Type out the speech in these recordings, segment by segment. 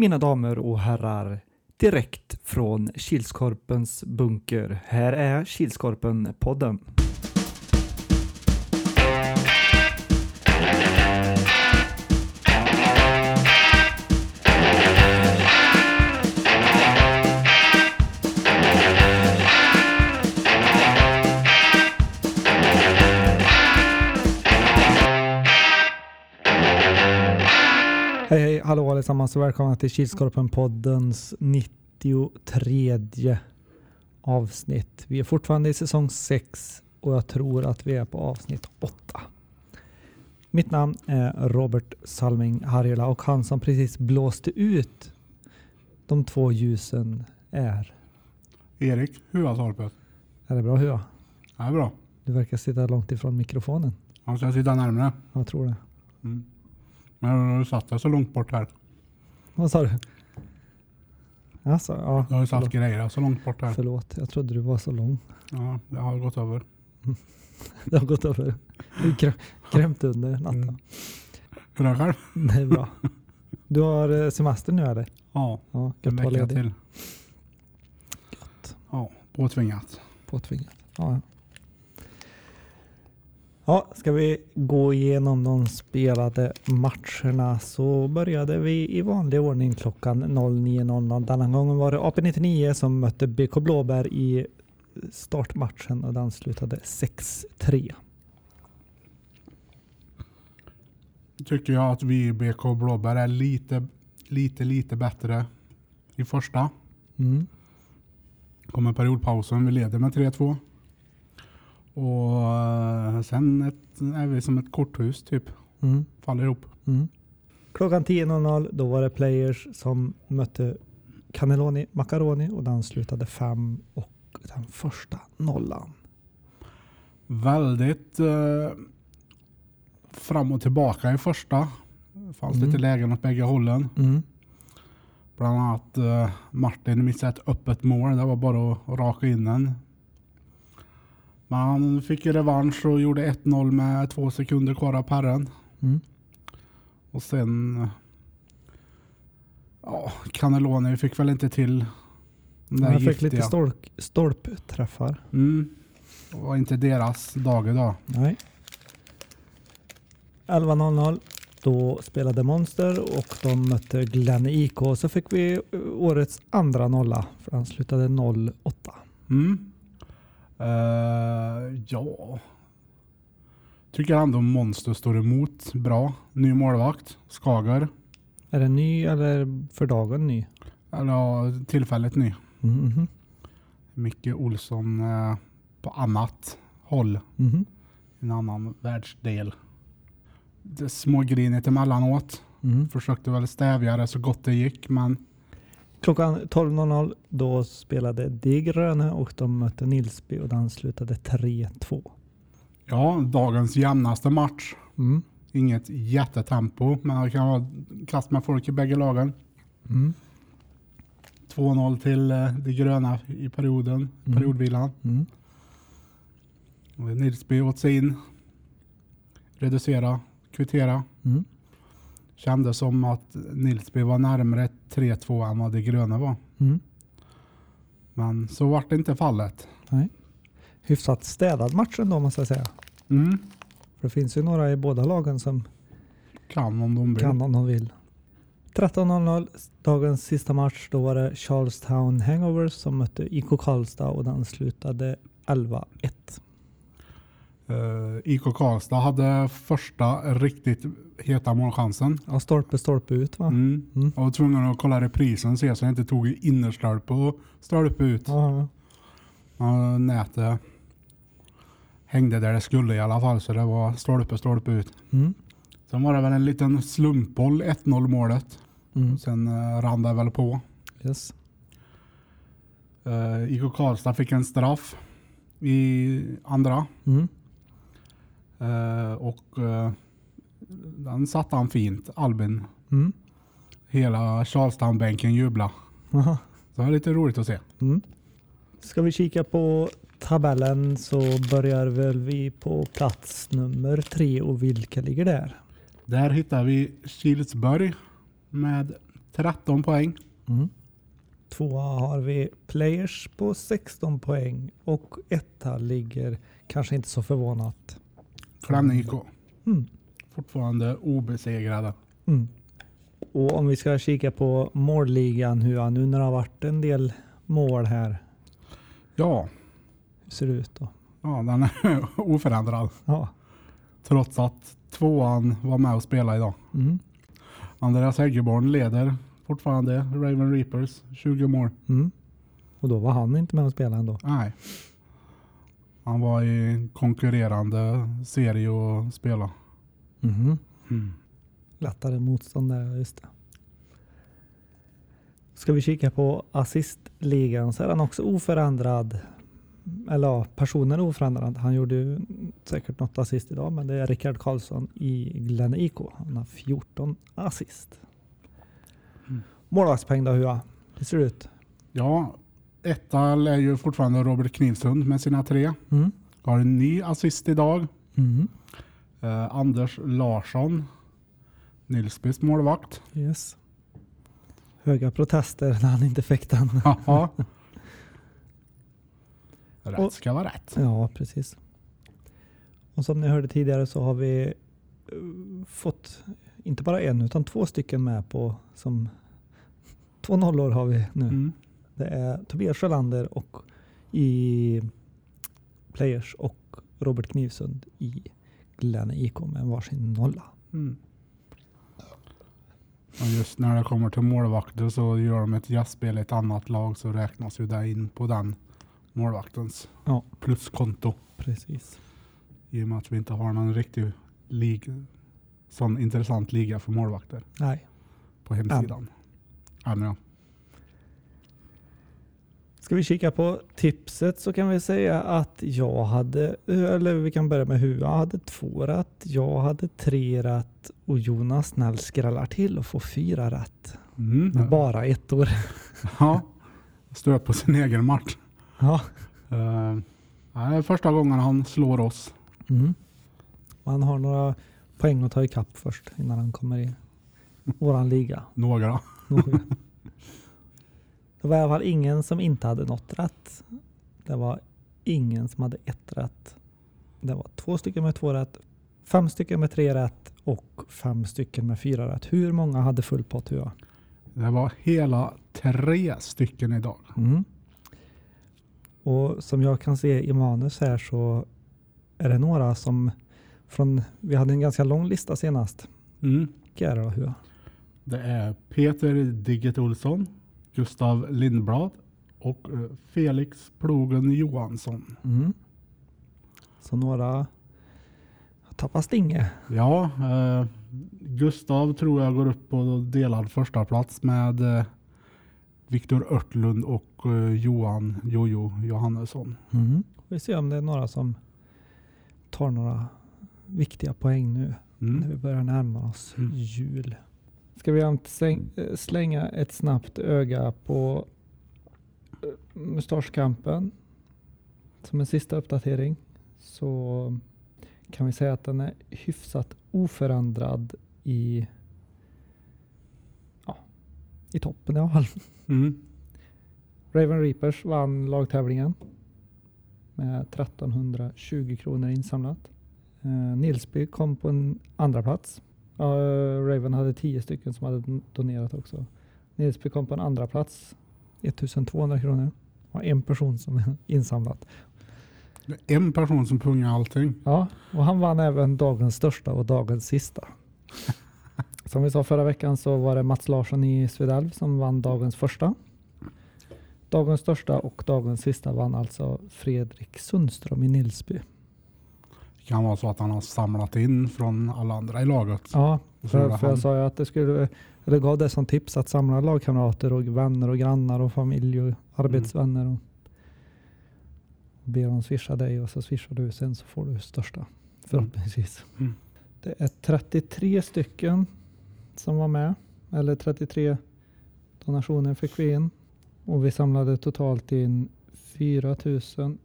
Mina damer och herrar, direkt från Kilskorpens bunker. Här är Kilskorpen-podden. Allesammans och välkomna till Kilskorpen-poddens 93 avsnitt. Vi är fortfarande i säsong 6 och jag tror att vi är på avsnitt 8. Mitt namn är Robert Salming Harjula och han som precis blåste ut de två ljusen är... Erik Huatorpet. Är det bra Hua? Det är bra. Du verkar sitta långt ifrån mikrofonen. Han ska sitta närmare. Jag tror det. Mm. Men du satt dig så långt bort här. Vad sa du? Alltså, ja. Du har ju satt grejer så långt bort här. Förlåt, jag trodde du var så lång. Ja, det har gått över. Det har gått över. Du grämt under natten. Mm. Hur är det själv? Det är bra. Du har eh, semester nu eller? Ja, Ja, en gött vecka till. Ja, påtvingat. Påtvingat. Ja, ja. Ja, ska vi gå igenom de spelade matcherna så började vi i vanlig ordning klockan 09.00. Denna gången var det AP99 som mötte BK Blåbär i startmatchen och den slutade 6-3. Tycker jag att vi i BK Blåbär är lite, lite, lite bättre i första. Mm. Kommer periodpausen. Vi leder med 3-2. Och eh, sen ett, är vi som ett korthus typ. Mm. Faller ihop. Mm. Klockan 10.00 då var det Players som mötte Cannelloni Macaroni och den slutade 5 och den första nollan. Väldigt eh, fram och tillbaka i första. Fanns Mm. lite lägen åt bägge hållen. Mm. Bland annat eh, Martin missade ett öppet mål. Det var bara att, att raka in den. Men han fick ju revansch och gjorde 1-0 med två sekunder kvar av perren. Mm. Och sen... Ja, Cannelloni fick väl inte till de där Han fick giftiga. lite stolk, stolpträffar. Mm. Det var inte deras dag idag. Nej. 11.00 då spelade Monster och de mötte Glenn IK. Så fick vi årets andra nolla för han slutade 0-8. Mm. Eh, ja. Tycker ändå Monster står emot bra. Ny målvakt. Skager. Är det ny eller för dagen ny? Eller ja, tillfälligt ny. Mm, mhm, Micke Olsson eh, på annat håll. mhm. En annan världsdel. Det är smågrinigt emellanåt. Mm. Försökte väl stävja det så gott det gick men Klockan 12.00 då spelade De Gröne och de mötte Nilsby och den slutade 3-2. ja, dagens jämnaste match. Mm. Inget jättetempo men det kan vara kast med folk i bägge lagen. Mm. 2-0 till eh, de gröna i perioden, Mm. periodvilan. Mm. Nilsby åt sig in. Reducera, kvittera. Mm. Kändes som att Nilsby var närmare 3-2 än vad de gröna var. Mm. Men så vart det inte fallet. Hyfsat städad match ändå måste jag säga. Mm. För det finns ju några i båda lagen som Kan om de vill. kan om de vill. 13.00 dagens sista match. Då var det Charlestown Hangovers som mötte IK Karlstad och den slutade 11-1. Uh, IK Karlstad hade första riktigt heta målchansen. Ja, stolpe stolpe ut va? Mm. Mm. Jag var tvungen att kolla reprisen och se så jag inte tog innerstolpe och stolpe ut. Ja, Ja, nätet hängde där det skulle i alla fall så det var stolpe, stolpe ut. mm. Sen var det väl en liten slumpboll 1-0 målet. Mm. Sen uh, rann det väl på. Yes. Uh, IK Karlstad fick en straff i andra. Mm. Eh, och eh, den satte han fint, Albin. Mm. Hela Charlestown-bänken jubla. Aha. Så det var lite roligt att se. Mm. Ska vi kika på tabellen så börjar väl vi på plats nummer tre och vilka ligger där? Där hittar vi Kilsberg med 13 poäng. Mm. Tvåa har vi Players på 16 poäng och etta ligger kanske inte så förvånat. Klänning IK. Mm. Fortfarande obesegrade. Mm. Och om vi ska kika på målligan, hur nu när det har varit en del mål här. Ja, Hur ser det ut då? ja den är oförändrad. Ja. Trots att tvåan var med och spelade idag. Mm. Andreas Häggeborn leder fortfarande Raven Reapers. 20 mål. Mm. Och då var han inte med och spelade ändå. Nej. Han var i konkurrerande serie och spela. Mhm. Mm. Lättare motstånd där, just det. Ska vi kika på assistligan så är den också oförändrad. Eller ja, personen är oförändrad. Han gjorde ju säkert något assist idag, men det är Rickard Karlsson i Glenn IK. Han har 14 assist. Mm. Målvaktspeng då Hua? Hur ser det ut? Ja, etta är ju fortfarande Robert Knivsund med sina tre. Mm. Har en ny assist idag. Mm. Eh, Anders Larsson. Nilsbys målvakt. Yes. Höga protester när han inte fick den. Rätt Och- ska vara rätt. Ja, precis. Och som ni hörde tidigare så har vi eh, fått inte bara en utan två stycken med på som två nollor har vi nu. Mm. Det är Tobias Sjölander och i Players och Robert Knivsund i Glenn IK med varsin nolla. Mm. Och just när det kommer till målvakter så gör de ett jazzspel i ett annat lag så räknas ju det in på den målvaktens Ja. pluskonto. Precis. I och med att vi inte har någon riktig lig, sån intressant liga för målvakter Nej. på hemsidan. Än ja. Ska vi kika på tipset så kan vi säga att jag hade, eller vi kan börja med hur jag hade två rätt. Jag hade tre rätt och Jonas snäll skrallar till och får fyra rätt. Mm. Bara ett år. Ja, står på sin egen match. Ja. Uh, det är första gången han slår oss. Mm. Man har några poäng att ta ikapp först innan han kommer i våran liga. Några. Några. Det var i alla fall ingen som inte hade något rätt. Det var ingen som hade ett rätt. Det var två stycken med två rätt, fem stycken med tre rätt och fem stycken med fyra rätt. Hur många hade full pott Hua? Det var hela tre stycken idag. Mm. Och som jag kan se i manus här så är det några som från, vi hade en ganska lång lista senast. Mm. Vilka är det då Hua? Det är Peter Digget Olsson, Gustav Lindblad och eh, Felix Plogen Johansson. Mm. Så några har tappat stinge. Ja, eh, Gustav tror jag går upp på delad första plats med eh, Viktor Örtlund och eh, Johan Jojo Johannesson. Mm. Vi ser om det är några som tar några viktiga poäng nu när Mm. vi börjar närma oss Mm. jul. Ska vi slänga ett snabbt öga på eh, mustaschkampen som en sista uppdatering så kan vi säga att den är hyfsat oförändrad i, ja, i toppen i alla fall. Mm. Raven Reapers vann lagtävlingen med 1320 kronor insamlat. Eh, Nilsby kom på en andra plats. Eh, Raven hade 10 stycken som hade don- donerat också. Nilsby kom på en andra plats. 1200 kronor. Och en person som insamlat. En person som pungar allting. Ja, och han vann även dagens största och dagens sista. Som vi sa förra veckan så var det Mats Larsson i Svedalv som vann dagens första. Dagens största och dagens sista vann alltså Fredrik Sundström i Nilsby. Kan vara så att han har samlat in från alla andra i laget. Ja, för, för jag sa ju att det skulle, eller gav det som tips att samla lagkamrater och vänner och grannar och familj och arbetsvänner. Och be dem swisha dig och så swishar du sen så får du största förhoppningsvis. Mm. Det är 33 stycken som var med. Eller 33 donationer fick vi in. Och vi samlade totalt in 4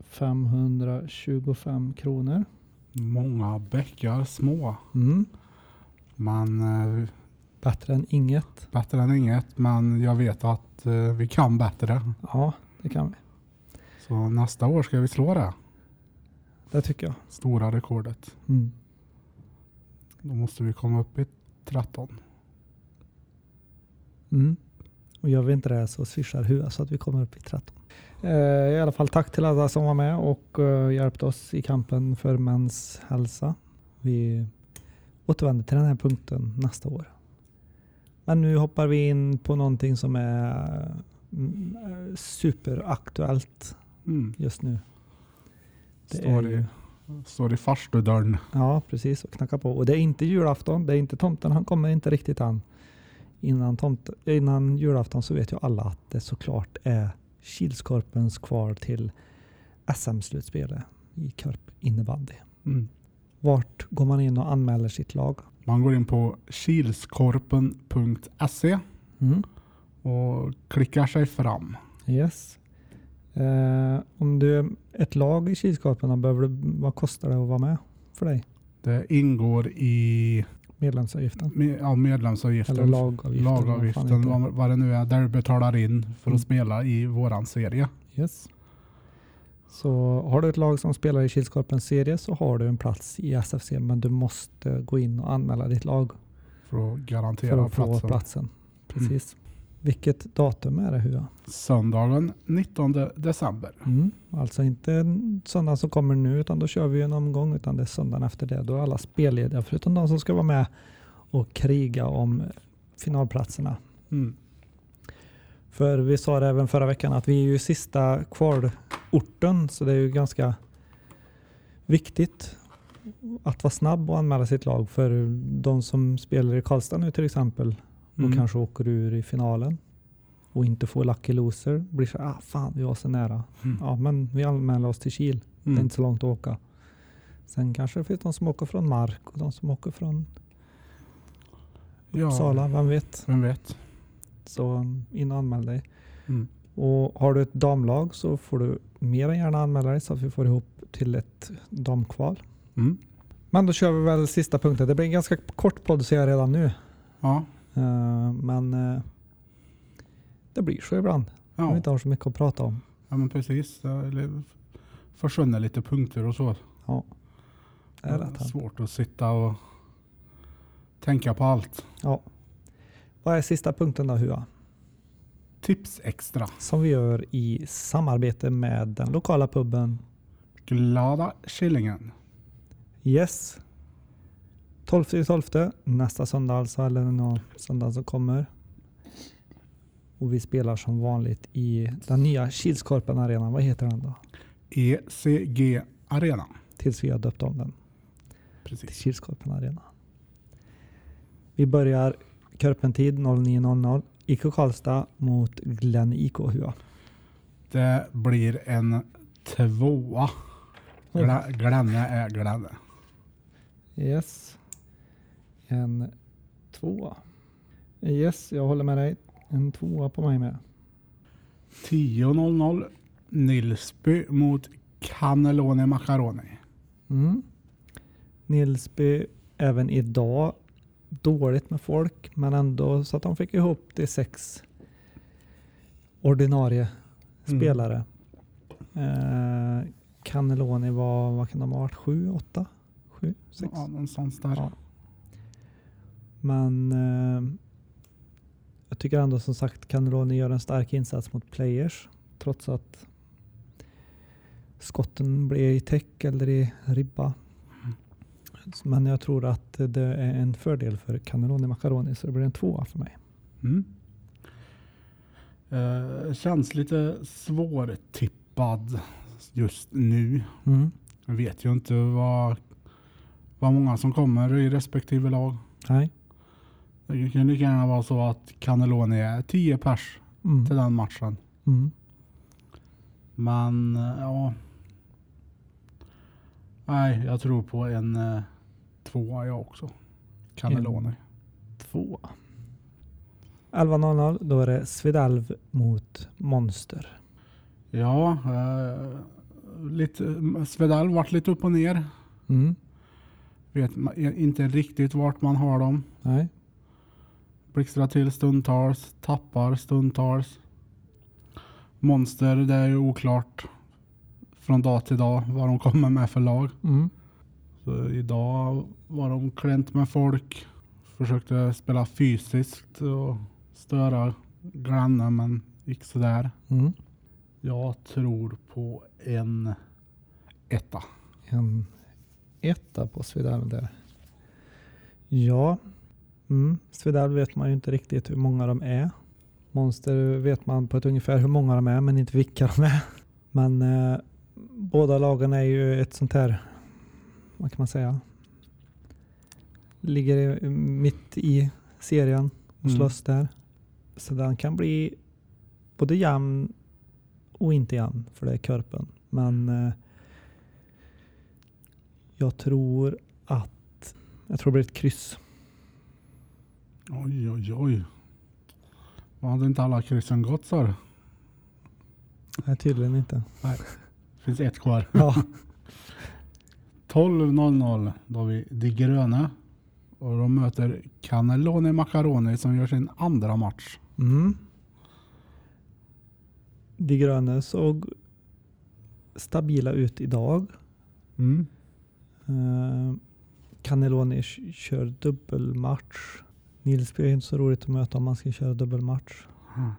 525 kronor. Många bäckar små. Mm. Men eh, Bättre än inget. Bättre än inget, men jag vet att eh, vi kan bättre. Ja, det kan vi. Så nästa år ska vi slå det Det tycker jag. stora rekordet. Mm. Då måste vi komma upp i 13. Mm. Och gör vi inte det så swishar Hua så att vi kommer upp i 13. Eh, I alla fall tack till alla som var med och eh, hjälpte oss i kampen för mäns hälsa. Vi återvänder till den här punkten nästa år. Men nu hoppar vi in på någonting som är mm, superaktuellt Mm. just nu. Det Står, är i, ju, står i farstudörren. ja, precis. Och knackar på. Och det är inte julafton. Det är inte tomten. Han kommer inte riktigt än. Innan, tomt, innan julafton så vet ju alla att det såklart är Kilskorpens kvar till SM-slutspelet i Korp innebandy. Mm. Vart går man in och anmäler sitt lag? Man går in på kilskorpen.se Mm. och klickar sig fram. Yes. Eh, om du är ett lag i Kilskorpen, då behöver du, vad kostar det att vara med för dig? Det ingår i Medlemsavgiften? med, ja, medlemsavgiften. Eller lagavgiften? lagavgiften, vad, vad det nu är, där du betalar in för att Mm. spela i våran serie. Yes. Så har du ett lag som spelar i Kilskorpens serie så har du en plats i SFC men du måste gå in och anmäla ditt lag För att garantera för att få platsen. platsen. Precis. Vilket datum är det Hua? Söndagen 19 december. Mm. Alltså inte en söndag som kommer nu utan då kör vi en omgång utan det är söndagen efter det. Då är alla spellediga förutom de som ska vara med och kriga om finalplatserna. Mm. För vi sa det även förra veckan att vi är ju sista kvalorten så det är ju ganska viktigt att vara snabb och anmäla sitt lag för de som spelar i Karlstad nu till exempel och Mm. kanske åker ur i finalen och inte får lucky loser blir så ah fan vi var så nära. Mm. Ja men vi anmäler oss till Kil. Det är Mm. inte så långt att åka. Sen kanske det finns de som åker från Mark och de som åker från Ja, Uppsala, vem vet. vem vet. Så um, in och anmäl dig. Mm. Och har du ett damlag så får du mer än gärna anmäla dig så att vi får ihop till ett damkval. Mm. Men då kör vi väl sista punkten. Det blir en ganska kort podd ser jag redan nu. Ja. Eh, men eh, det blir så ibland. Ja. Vi inte har så mycket att prata om. ja, men precis. Det eller försvinner lite punkter och så. Ja, det är rätt. här. Svårt att sitta och tänka på allt. Ja. Vad är sista punkten då Hua? Tips extra. Som vi gör i samarbete med den lokala puben Glada Killingen. Yes. 12 till 12 nästa söndag alltså, eller någon söndag som kommer. Och vi spelar som vanligt i den nya Kilskorpen arenan. Vad heter den då? ECG Arena. Tills vi har döpt om den till Precis. Kilskorpen arena. Vi börjar Körpentid 09.00. IK Karlstad mot Glenn IK Hua. Det blir en tvåa. Glenne är Glenne. Yes. En tvåa. Yes, jag håller med dig. En tvåa på mig med. 10.00 Nilsby mot Cannelloni Macaroni. Mm. Nilsby även idag dåligt med folk men ändå så att de fick ihop till sex ordinarie Mm. spelare. Eh, Cannelloni var, vad kan de ha varit? Sju, åtta? Sju, sex? Ja, någonstans där. Ja. Men eh, jag tycker ändå som sagt Cannelloni gör en stark insats mot players trots att skotten blir i täck eller i ribba. Men jag tror att det är en fördel för Cannelloni Macaroni så det blir en tvåa för mig. Mm. Eh, känns lite svårtippad just nu. Mm. Jag vet ju inte vad, vad många som kommer i respektive lag. Nej. Det kan lika gärna vara så att Cannelloni är 10 pers Mm. till den matchen. Mm. Men ja. Nej, jag tror på en eh, tvåa jag också. Cannelloni. Två. 11.00 då är det Svedalv mot Monster. Ja, eh, lite, Svedal vart lite upp och ner. Mm. Vet ma- inte riktigt vart man har dem. Nej. Blixtrar till stundtals, tappar stundtals. Monster, det är ju oklart från dag till dag vad de kommer med för lag. Mm. Så idag var de klänt med folk, försökte spela fysiskt och störa grannen men gick sådär. Mm. Jag tror på en etta. En etta på Svedal där. Ja, mm. Svedal vet man ju inte riktigt hur många de är. Monster vet man på ett ungefär hur många de är men inte vilka de är. Men eh, båda lagen är ju ett sånt här, vad kan man säga, ligger i- mitt i serien och Mm. slåss där. Så den kan bli både jämn och inte jämn för det är Körpen. Men eh, jag tror att jag tror det blir ett kryss. Oj, oj, oj. Vad hade inte alla kryssen gått sa du? Nej, tydligen inte. finns ett kvar. Ja, 12.00 då har vi De gröna. Och de möter Cannelloni Macaroni som gör sin andra match. mm. De gröna såg stabila ut idag. Mm. Uh, Cannelloni kör dubbelmatch. Nils blir inte så roligt att möta om man ska köra dubbelmatch. Mm.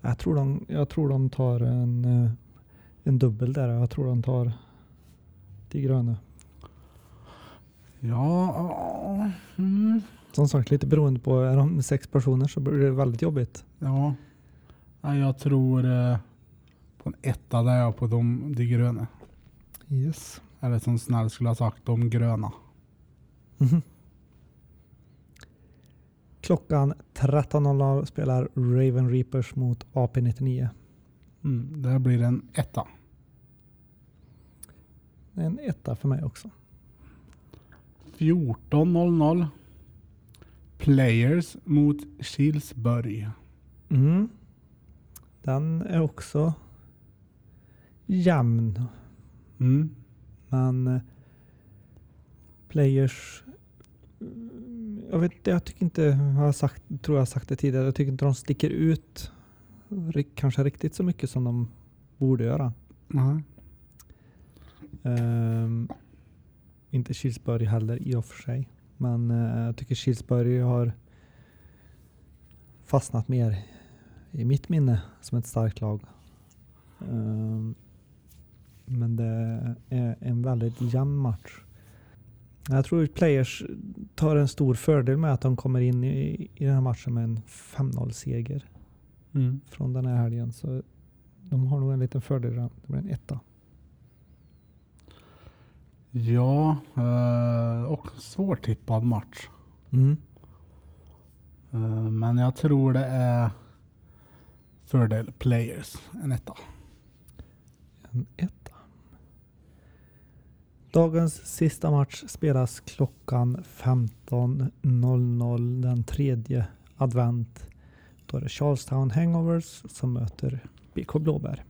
Jag tror de, jag tror de tar en, eh, en dubbel där. Jag tror de tar de gröna. Ja, mm. Som sagt, lite beroende på, är de sex personer så blir det väldigt jobbigt. ja. Jag tror eh, på en etta där jag på de, de gröna. Yes. Eller som snäll skulle ha sagt, de gröna. Mhm. Klockan 13.00 spelar Raven Reapers mot AP99. Mm. Det här blir en etta. En etta för mig också. 14.00 Players mot Kilsberg. Mm. Den är också jämn. Mm. Men eh, Players jag vet jag tycker inte, jag har sagt, tror jag har sagt det tidigare, jag tycker inte de sticker ut kanske riktigt så mycket som de borde göra. Nej. Ehm, inte Kilsberg heller i och för sig. Men eh, jag tycker Kilsberg har fastnat mer i mitt minne som ett starkt lag. Ehm, men det är en väldigt jämn match. Jag tror att Players tar en stor fördel med att de kommer in i, i den här matchen med en 5-0 seger Mm. från den här helgen. Så de har nog en liten fördel. Det blir en etta. Ja, eh, och svårtippad match. Mm. Eh, Men jag tror det är fördel Players, en etta. En etta. Dagens sista match spelas klockan 15.00 den tredje advent. Då är det Charlestown Hangovers som möter BK Blåbär.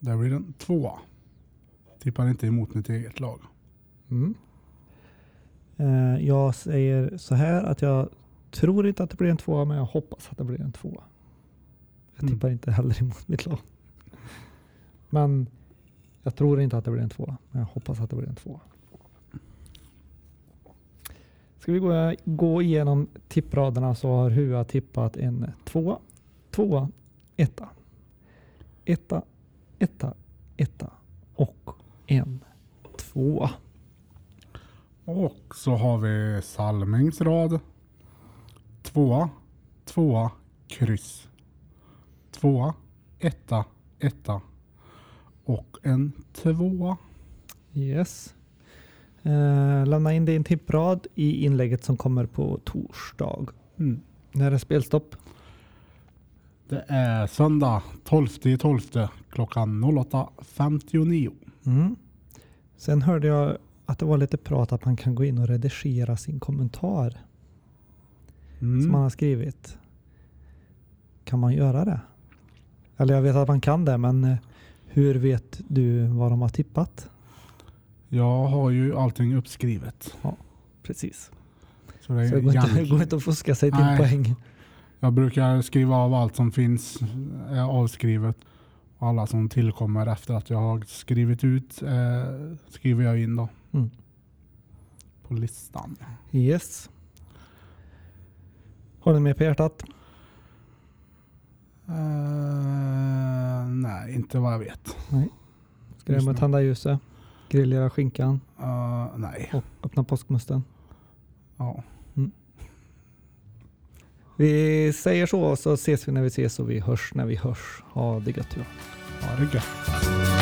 Där blir den tvåa. Tippar inte emot mitt eget lag. Mm. Eh, Jag säger så här att jag tror inte att det blir en tvåa men jag hoppas att det blir en tvåa. Jag Mm. tippar inte heller emot mitt lag. Men jag tror inte att det blir en tvåa men jag hoppas att det blir en tvåa. Ska vi gå, gå igenom tippraderna så har Hua tippat en tvåa, tvåa, etta, etta, etta, etta och en tvåa. Och så har vi Salmings rad. Tvåa, tvåa, kryss. Tvåa, etta, etta. Och en tvåa. Yes. Eh, lämna in din tipprad i inlägget som kommer på torsdag. Mm. När är spelstopp? Det är söndag 12 12 klockan 08.59. Mm. Sen hörde jag att det var lite prat att man kan gå in och redigera sin kommentar som man Mm. har skrivit. Kan man göra det? Eller jag vet att man kan det, men eh, hur vet du vad de har tippat? Jag har ju allting uppskrivet. Precis. Så det Så det går inte, går inte att fuska sig till Nej. poäng. Jag brukar skriva av allt som finns är avskrivet. Och alla som tillkommer efter att jag har skrivit ut eh, skriver jag in då. Mm. På listan. Yes. Har ni mer på hjärtat? Eh, nej, inte vad jag vet. Ska Just jag nu. tända ljuset, grillera skinkan Eh, nej. och öppna påskmusten? Ja. Vi säger så så ses vi när vi ses och vi hörs när vi hörs. Ha det gött. Ja. Ha det gött.